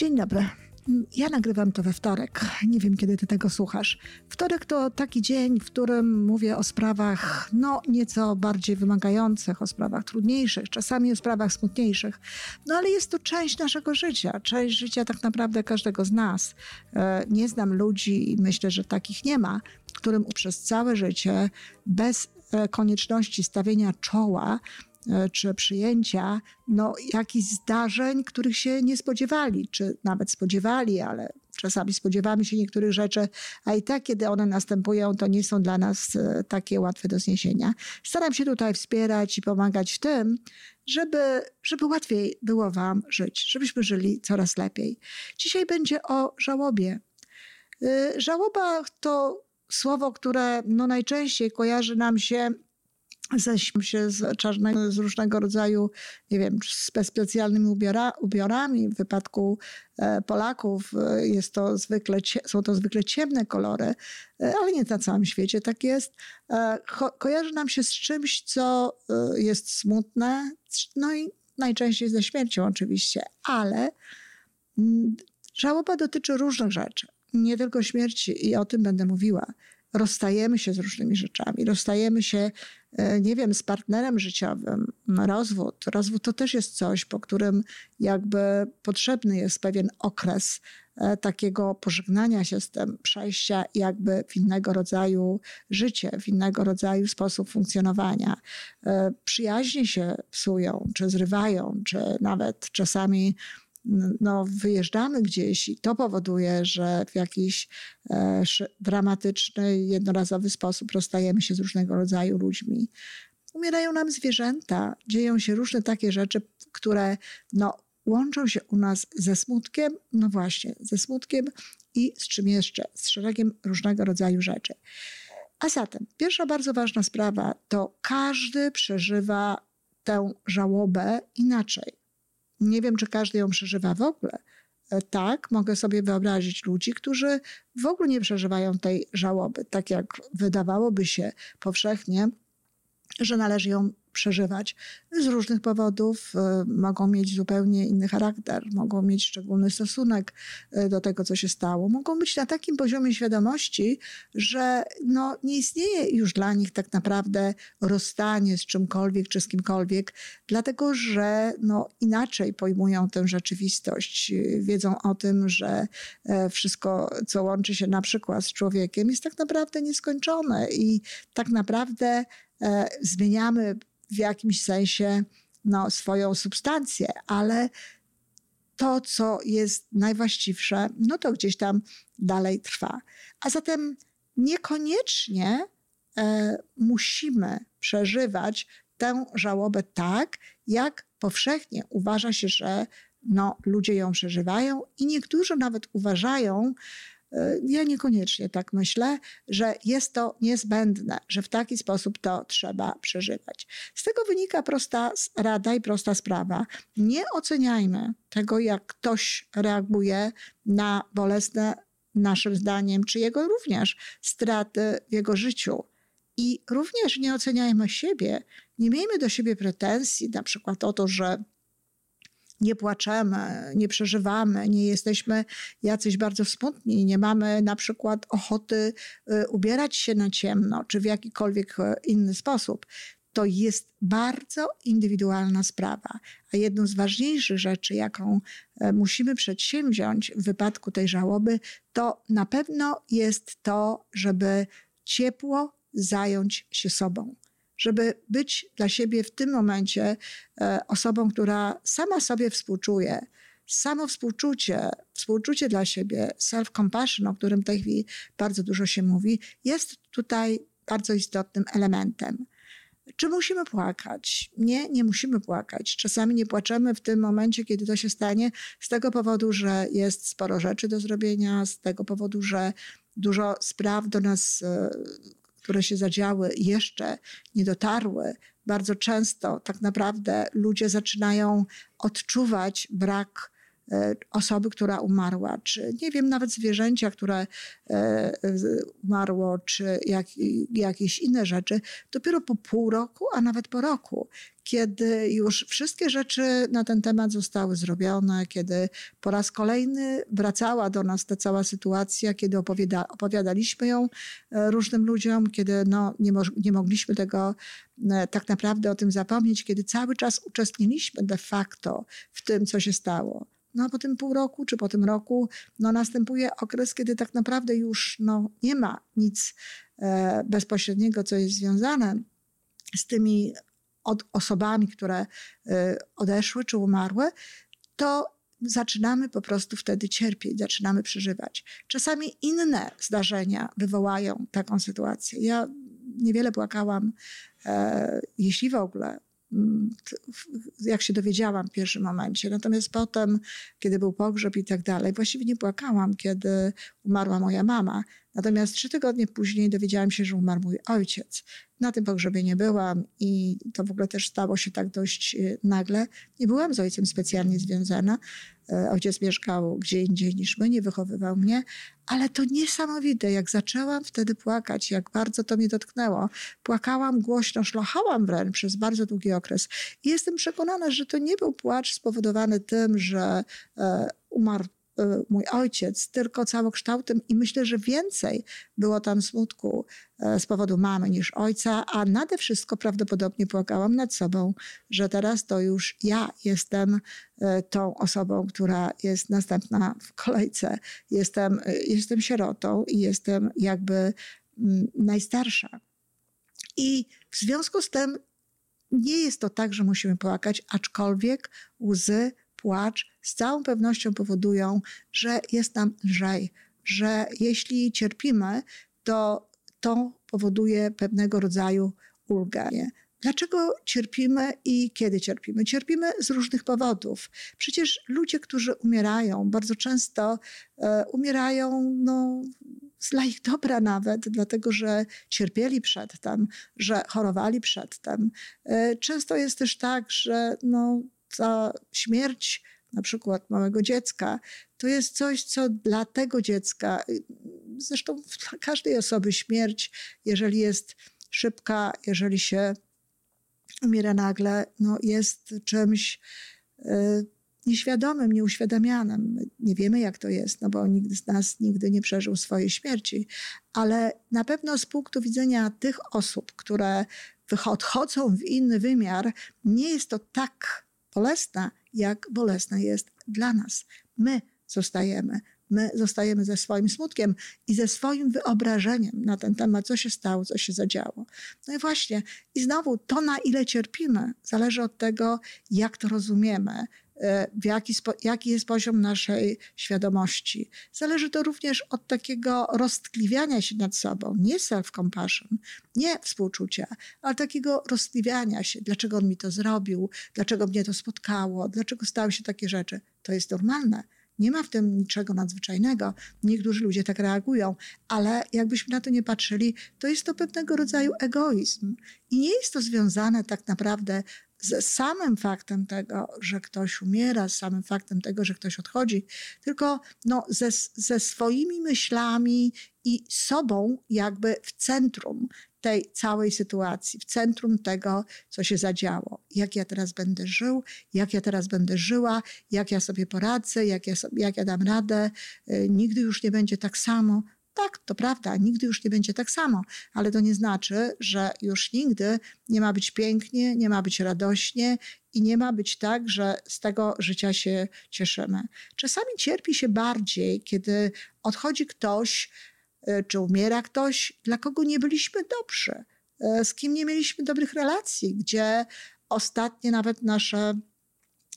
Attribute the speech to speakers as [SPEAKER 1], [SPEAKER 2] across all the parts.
[SPEAKER 1] Dzień dobry. Ja nagrywam to we wtorek. Nie wiem, kiedy ty tego słuchasz. Wtorek to taki dzień, w którym mówię o sprawach, no, nieco bardziej wymagających, o sprawach trudniejszych, czasami o sprawach smutniejszych. No, ale jest to część naszego życia, część życia tak naprawdę każdego z nas. E, nie znam ludzi i myślę, że takich nie ma, którym przez całe życie bez e, konieczności stawienia czoła czy przyjęcia no, jakichś zdarzeń, których się nie spodziewali, czy nawet spodziewali, ale czasami spodziewamy się niektórych rzeczy, a i tak, kiedy one następują, to nie są dla nas e, takie łatwe do zniesienia. Staram się tutaj wspierać i pomagać w tym, żeby, żeby łatwiej było Wam żyć, żebyśmy żyli coraz lepiej. Dzisiaj będzie o żałobie. E, żałoba to słowo, które no najczęściej kojarzy nam się ześmy się z, czarnego, z różnego rodzaju, nie wiem, z specjalnymi ubiora, ubiorami. W wypadku e, Polaków e, jest to zwykle, są to zwykle ciemne kolory, e, ale nie na całym świecie tak jest. Ko, kojarzy nam się z czymś, co jest smutne, no i najczęściej ze śmiercią oczywiście, ale mm, żałoba dotyczy różnych rzeczy. Nie tylko śmierci i o tym będę mówiła rozstajemy się z różnymi rzeczami, rozstajemy się, nie wiem, z partnerem życiowym, rozwód. Rozwód to też jest coś, po którym jakby potrzebny jest pewien okres e, takiego pożegnania się z tym, przejścia jakby w innego rodzaju życie, w innego rodzaju sposób funkcjonowania. E, przyjaźnie się psują, czy zrywają, czy nawet czasami no, wyjeżdżamy gdzieś i to powoduje, że w jakiś e, dramatyczny, jednorazowy sposób rozstajemy się z różnego rodzaju ludźmi. Umierają nam zwierzęta, dzieją się różne takie rzeczy, które no, łączą się u nas ze smutkiem, no właśnie, ze smutkiem i z czym jeszcze? Z szeregiem różnego rodzaju rzeczy. A zatem, pierwsza bardzo ważna sprawa to każdy przeżywa tę żałobę inaczej. Nie wiem, czy każdy ją przeżywa w ogóle. E, tak, mogę sobie wyobrazić ludzi, którzy w ogóle nie przeżywają tej żałoby, tak jak wydawałoby się powszechnie, że należy ją przeżywać. Z różnych powodów e, mogą mieć zupełnie inny charakter, mogą mieć szczególny stosunek e, do tego, co się stało. Mogą być na takim poziomie świadomości, że no, nie istnieje już dla nich tak naprawdę rozstanie z czymkolwiek czy z kimkolwiek, dlatego że no, inaczej pojmują tę rzeczywistość. Wiedzą o tym, że e, wszystko, co łączy się na przykład z człowiekiem, jest tak naprawdę nieskończone i tak naprawdę zmieniamy w jakimś sensie no, swoją substancję, ale to, co jest najwłaściwsze, no to gdzieś tam dalej trwa. A zatem niekoniecznie e, musimy przeżywać tę żałobę tak, jak powszechnie uważa się, że no, ludzie ją przeżywają i niektórzy nawet uważają, ja niekoniecznie tak myślę, że jest to niezbędne, że w taki sposób to trzeba przeżywać. Z tego wynika prosta rada i prosta sprawa. Nie oceniajmy tego, jak ktoś reaguje na bolesne, naszym zdaniem, czy jego również straty w jego życiu. I również nie oceniajmy siebie, nie miejmy do siebie pretensji, na przykład o to, że nie płaczemy, nie przeżywamy, nie jesteśmy jacyś bardzo smutni, nie mamy na przykład ochoty y, ubierać się na ciemno, czy w jakikolwiek y, inny sposób. To jest bardzo indywidualna sprawa. A jedną z ważniejszych rzeczy, jaką y, musimy przedsięwziąć w wypadku tej żałoby, to na pewno jest to, żeby ciepło zająć się sobą żeby być dla siebie w tym momencie e, osobą, która sama sobie współczuje. Samo współczucie, współczucie dla siebie, self-compassion, o którym w tej chwili bardzo dużo się mówi, jest tutaj bardzo istotnym elementem. Czy musimy płakać? Nie, nie musimy płakać. Czasami nie płaczemy w tym momencie, kiedy to się stanie, z tego powodu, że jest sporo rzeczy do zrobienia, z tego powodu, że dużo spraw do nas e, które się zadziały, jeszcze nie dotarły, bardzo często tak naprawdę ludzie zaczynają odczuwać brak osoby, która umarła, czy nie wiem, nawet zwierzęcia, które umarło, czy jak, jakieś inne rzeczy, dopiero po pół roku, a nawet po roku, kiedy już wszystkie rzeczy na ten temat zostały zrobione, kiedy po raz kolejny wracała do nas ta cała sytuacja, kiedy opowiada, opowiadaliśmy ją e, różnym ludziom, kiedy no, nie, mo nie mogliśmy tego e, tak naprawdę o tym zapomnieć, kiedy cały czas uczestniliśmy de facto w tym, co się stało. No a po tym pół roku, czy po tym roku, no następuje okres, kiedy tak naprawdę już no, nie ma nic e, bezpośredniego, co jest związane z tymi od osobami, które y, odeszły czy umarły, to zaczynamy po prostu wtedy cierpieć, zaczynamy przeżywać. Czasami inne zdarzenia wywołają taką sytuację. Ja niewiele płakałam, e, jeśli w ogóle, jak się dowiedziałam w pierwszym momencie. Natomiast potem, kiedy był pogrzeb i tak dalej, właściwie nie płakałam, kiedy umarła moja mama. Natomiast trzy tygodnie później dowiedziałam się, że umarł mój ojciec. Na tym pogrzebie nie byłam i to w ogóle też stało się tak dość y, nagle. Nie byłam z ojcem specjalnie związana. E, ojciec mieszkał gdzie indziej niż my, nie wychowywał mnie, ale to niesamowite, jak zaczęłam wtedy płakać, jak bardzo to mnie dotknęło. Płakałam głośno, szlochałam wręcz przez bardzo długi okres. I jestem przekonana, że to nie był płacz spowodowany tym, że e, umarł mój ojciec, tylko całokształtem i myślę, że więcej było tam smutku e, z powodu mamy niż ojca, a nade wszystko prawdopodobnie płakałam nad sobą, że teraz to już ja jestem e, tą osobą, która jest następna w kolejce. Jestem, e, jestem sierotą i jestem jakby mm, najstarsza. I w związku z tym nie jest to tak, że musimy płakać, aczkolwiek łzy płacz z całą pewnością powodują, że jest nam lżej, że jeśli cierpimy, to to powoduje pewnego rodzaju ulgę. Dlaczego cierpimy i kiedy cierpimy? Cierpimy z różnych powodów. Przecież ludzie, którzy umierają, bardzo często e, umierają no, dla ich dobra nawet, dlatego że cierpieli przedtem, że chorowali przedtem. E, często jest też tak, że no, ta śmierć na przykład małego dziecka, to jest coś, co dla tego dziecka, zresztą dla każdej osoby śmierć, jeżeli jest szybka, jeżeli się umiera nagle, no jest czymś y, nieświadomym, nieuświadamianym. Nie wiemy, jak to jest, no bo nikt z nas nigdy nie przeżył swojej śmierci, ale na pewno z punktu widzenia tych osób, które odchodzą w inny wymiar, nie jest to tak bolesna, jak bolesna jest dla nas. My zostajemy. My zostajemy ze swoim smutkiem i ze swoim wyobrażeniem na ten temat, co się stało, co się zadziało. No i właśnie, i znowu to, na ile cierpimy, zależy od tego, jak to rozumiemy, w jaki, jaki jest poziom naszej świadomości. Zależy to również od takiego roztkliwiania się nad sobą, nie self-compassion, nie współczucia, ale takiego roztkliwiania się, dlaczego on mi to zrobił, dlaczego mnie to spotkało, dlaczego stały się takie rzeczy. To jest normalne. Nie ma w tym niczego nadzwyczajnego. Niektórzy ludzie tak reagują, ale jakbyśmy na to nie patrzyli, to jest to pewnego rodzaju egoizm. I nie jest to związane tak naprawdę z samym faktem tego, że ktoś umiera, z samym faktem tego, że ktoś odchodzi, tylko no, ze, ze swoimi myślami i sobą jakby w centrum tej całej sytuacji, w centrum tego, co się zadziało. Jak ja teraz będę żył, jak ja teraz będę żyła, jak ja sobie poradzę, jak ja, sobie, jak ja dam radę. Y, nigdy już nie będzie tak samo. Tak, to prawda, nigdy już nie będzie tak samo, ale to nie znaczy, że już nigdy nie ma być pięknie, nie ma być radośnie i nie ma być tak, że z tego życia się cieszymy. Czasami cierpi się bardziej, kiedy odchodzi ktoś, e, czy umiera ktoś, dla kogo nie byliśmy dobrzy, e, z kim nie mieliśmy dobrych relacji, gdzie ostatnie nawet nasze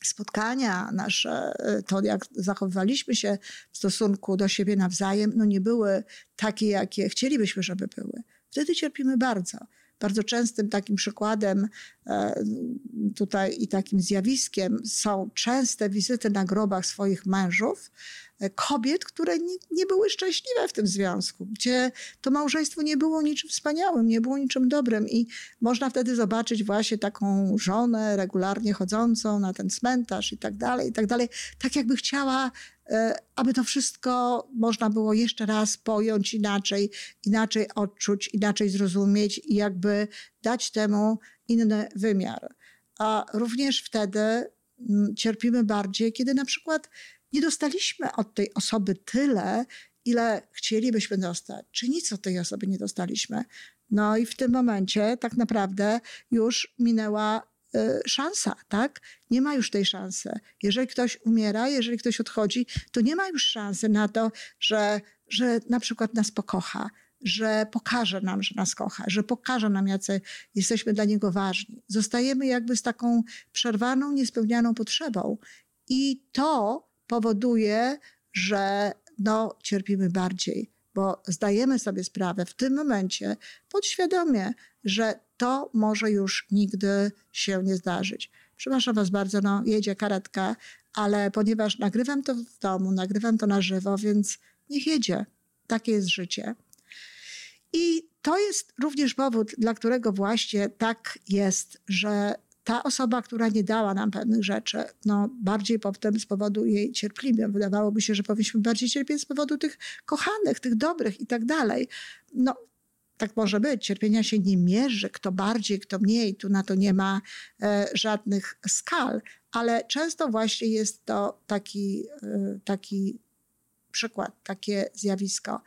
[SPEAKER 1] spotkania nasze, y, to jak zachowywaliśmy się w stosunku do siebie nawzajem, no nie były takie, jakie chcielibyśmy, żeby były. Wtedy cierpimy bardzo. Bardzo częstym takim przykładem e, tutaj i takim zjawiskiem są częste wizyty na grobach swoich mężów, kobiet, które nie, nie, były szczęśliwe w tym związku, gdzie to małżeństwo nie było niczym wspaniałym, nie było niczym dobrym i można wtedy zobaczyć właśnie taką żonę regularnie chodzącą na ten cmentarz i tak dalej, i tak dalej, tak jakby chciała E, aby to wszystko można było jeszcze raz pojąć inaczej, inaczej odczuć, inaczej zrozumieć i jakby dać temu inny wymiar. A również wtedy mm, cierpimy bardziej, kiedy na przykład nie dostaliśmy od tej osoby tyle, ile chcielibyśmy dostać, czy nic od tej osoby nie dostaliśmy. No i w tym momencie tak naprawdę już minęła E, szansa, tak? Nie ma już tej szansy. Jeżeli ktoś umiera, jeżeli ktoś odchodzi, to nie ma już szansy na to, że, że na przykład nas pokocha, że pokaże nam, że nas kocha, że pokaże nam, jacy jesteśmy dla niego ważni. Zostajemy jakby z taką przerwaną, niespełnianą potrzebą. I to powoduje, że no, cierpimy bardziej, bo zdajemy sobie sprawę w tym momencie podświadomie, że to może już nigdy się nie zdarzyć. Przepraszam Was bardzo, no jedzie karetka, ale ponieważ nagrywam to w domu, nagrywam to na żywo, więc niech jedzie. Takie jest życie. I to jest również powód, dla którego właśnie tak jest, że ta osoba, która nie dała nam pewnych rzeczy, no bardziej potem z powodu jej cierpliwie. Wydawałoby się, że powinniśmy bardziej cierpieć z powodu tych kochanych, tych dobrych i tak dalej. No tak może być. Cierpienia się nie mierzy, kto bardziej, kto mniej. Tu na to nie ma e, żadnych skal, ale często właśnie jest to taki, e, taki przykład, takie zjawisko.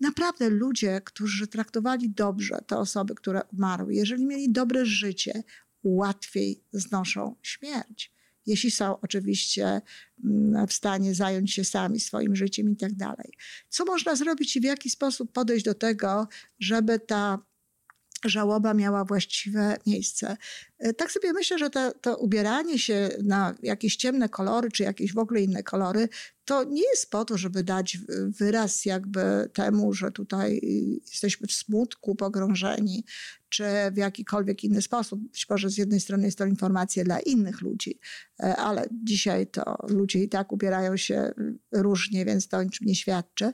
[SPEAKER 1] Naprawdę ludzie, którzy traktowali dobrze te osoby, które umarły, jeżeli mieli dobre życie, łatwiej znoszą śmierć jeśli są oczywiście mm, w stanie zająć się sami swoim życiem i tak dalej. Co można zrobić i w jaki sposób podejść do tego, żeby ta żałoba miała właściwe miejsce. E, tak sobie myślę, że to, to, ubieranie się na jakieś ciemne kolory, czy jakieś w ogóle inne kolory, to nie jest po to, żeby dać wyraz jakby temu, że tutaj jesteśmy w smutku pogrążeni, czy w jakikolwiek inny sposób. Być może z jednej strony jest to informacja dla innych ludzi, e, ale dzisiaj to ludzie i tak ubierają się różnie, więc to o niczym nie świadczy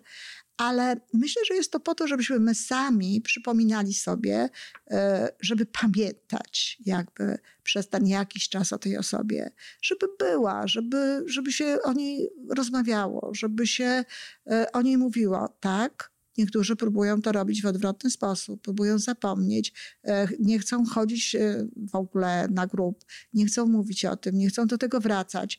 [SPEAKER 1] ale myślę, że jest to po to, żebyśmy my sami przypominali sobie, e, żeby pamiętać jakby przez ten jakiś czas o tej osobie, żeby była, żeby, żeby się o niej rozmawiało, żeby się e, o niej mówiło. Tak, Niektórzy próbują to robić w odwrotny sposób, próbują zapomnieć, e, nie chcą chodzić w ogóle na grup, nie chcą mówić o tym, nie chcą do tego wracać.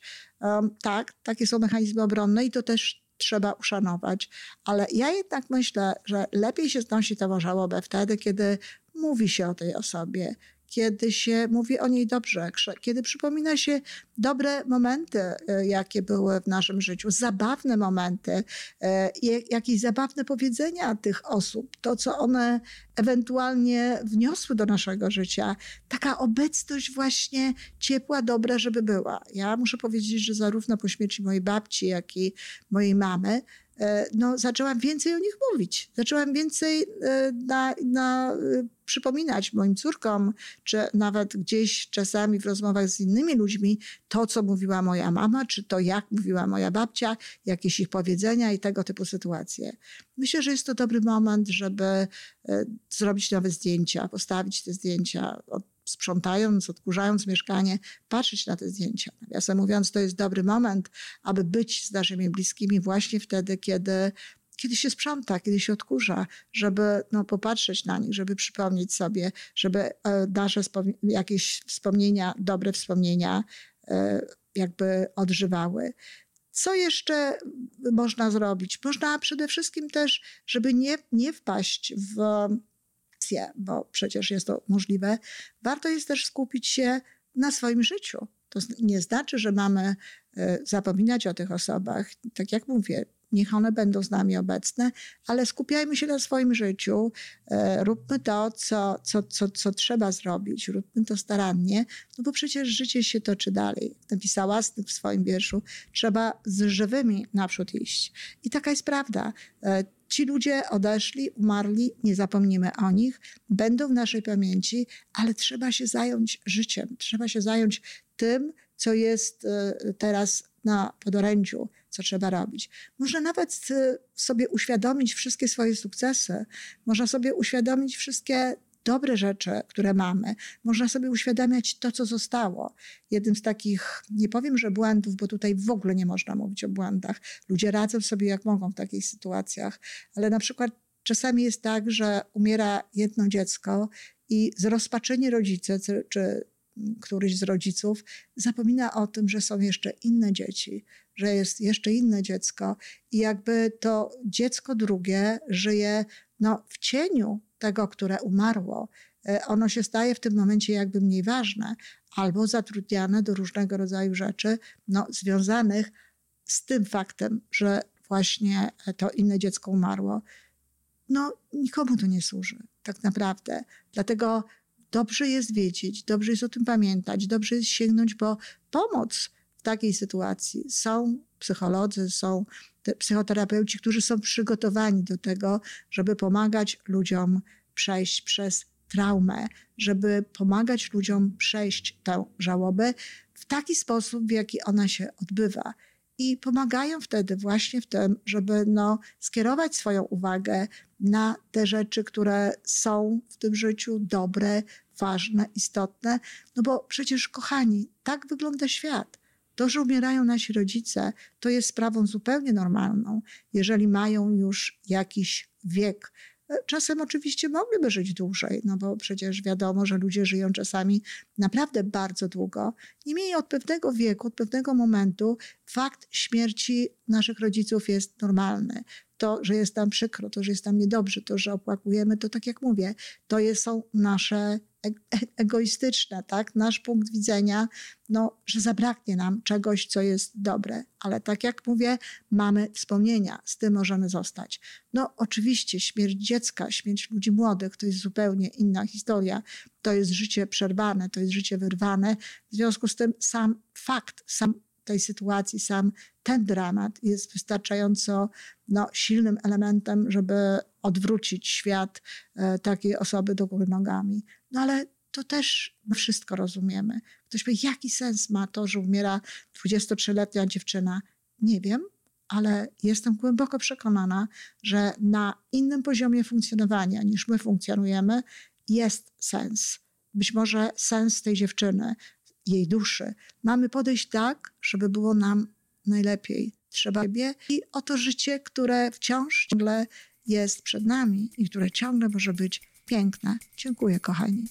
[SPEAKER 1] Tak, takie są mechanizmy obronne i to też trzeba uszanować. Ale ja jednak myślę, że lepiej się znosi tę żałobę wtedy, kiedy mówi się o tej osobie, kiedy się mówi o niej dobrze, kiedy przypomina się dobre momenty, e, jakie były w naszym życiu, zabawne momenty, e, jakieś zabawne powiedzenia tych osób, to co one ewentualnie wniosły do naszego życia. Taka obecność właśnie ciepła, dobra, żeby była. Ja muszę powiedzieć, że zarówno po śmierci mojej babci, jak i mojej mamy, no, zaczęłam więcej o nich mówić. Zaczęłam więcej e, na, na, e, przypominać moim córkom, czy nawet gdzieś czasami w rozmowach z innymi ludźmi, to, co mówiła moja mama, czy to, jak mówiła moja babcia, jakieś ich powiedzenia i tego typu sytuacje. Myślę, że jest to dobry moment, żeby zrobić nowe zdjęcia, postawić te zdjęcia, sprzątając, odkurzając mieszkanie, patrzeć na te zdjęcia. Nawiasem mówiąc, to jest dobry moment, aby być z naszymi bliskimi właśnie wtedy, kiedy kiedy się sprząta, kiedy się odkurza, żeby no, popatrzeć na nich, żeby przypomnieć sobie, żeby e, nasze jakieś wspomnienia, dobre wspomnienia e, jakby odżywały. Co jeszcze można zrobić? Można przede wszystkim też, żeby nie, nie wpaść w bo przecież jest to możliwe, warto jest też skupić się na swoim życiu. To nie znaczy, że mamy e, zapominać o tych osobach. Tak jak mówię, niech one będą z nami obecne, ale skupiajmy się na swoim życiu, e, róbmy to, co, co, co, co trzeba zrobić, róbmy to starannie, no bo przecież życie się toczy dalej. Napisała w swoim wierszu, trzeba z żywymi naprzód iść. I taka jest prawda. E, Ci ludzie odeszli, umarli, nie zapomnimy o nich, będą w naszej pamięci, ale trzeba się zająć życiem, trzeba się zająć tym, co jest e, teraz na podorędziu, co trzeba robić. Można nawet y, sobie uświadomić wszystkie swoje sukcesy, można sobie uświadomić wszystkie dobre rzeczy, które mamy. Można sobie uświadamiać to, co zostało. Jednym z takich, nie powiem, że błędów, bo tutaj w ogóle nie można mówić o błędach. Ludzie radzą sobie jak mogą w takich sytuacjach, ale na przykład czasami jest tak, że umiera jedno dziecko i zrozpaczeni rodzice czy, któryś z rodziców zapomina o tym, że są jeszcze inne dzieci, że jest jeszcze inne dziecko i jakby to dziecko drugie żyje no, w cieniu tego, które umarło. E, ono się staje w tym momencie jakby mniej ważne albo zatrudniane do różnego rodzaju rzeczy no, związanych z tym faktem, że właśnie to inne dziecko umarło. No, nikomu to nie służy, tak naprawdę. Dlatego dobrze jest wiedzieć, dobrze jest o tym pamiętać, dobrze jest sięgnąć po pomoc w takiej sytuacji. Są psycholodzy, są psychoterapeuci, którzy są przygotowani do tego, żeby pomagać ludziom przejść przez traumę, żeby pomagać ludziom przejść tę żałobę w taki sposób, w jaki ona się odbywa. I pomagają wtedy właśnie w tym, żeby no, skierować swoją uwagę na te rzeczy, które są w tym życiu dobre, ważne, istotne. No bo przecież, kochani, tak wygląda świat. To, że umierają nasi rodzice, to jest sprawą zupełnie normalną, jeżeli mają już jakiś wiek. Czasem oczywiście mogliby żyć dłużej, no bo przecież wiadomo, że ludzie żyją czasami naprawdę bardzo długo. Niemniej od pewnego wieku, od pewnego momentu fakt śmierci naszych rodziców jest normalny. To, że jest nam przykro, to, że jest nam niedobrze, to, że opłakujemy, to tak jak mówię, to jest, są nasze egoistyczne, tak? Nasz punkt widzenia, no, że zabraknie nam czegoś, co jest dobre. Ale tak jak mówię, mamy wspomnienia, z tym możemy zostać. No, oczywiście śmierć dziecka, śmierć ludzi młodych to jest zupełnie inna historia. To jest życie przerwane, to jest życie wyrwane. W związku z tym sam fakt, sam tej sytuacji, sam ten dramat jest wystarczająco no, silnym elementem, żeby odwrócić świat e, takiej osoby do góry nogami. No ale to też wszystko rozumiemy. Ktoś powie, jaki sens ma to, że umiera 23-letnia dziewczyna? Nie wiem, ale jestem głęboko przekonana, że na innym poziomie funkcjonowania niż my funkcjonujemy jest sens. Być może sens tej dziewczyny, jej duszy. Mamy podejść tak, żeby było nam najlepiej. Trzeba siebie i o to życie, które wciąż ciągle jest przed nami i które ciągle może być piękne. Dziękuję, kochani.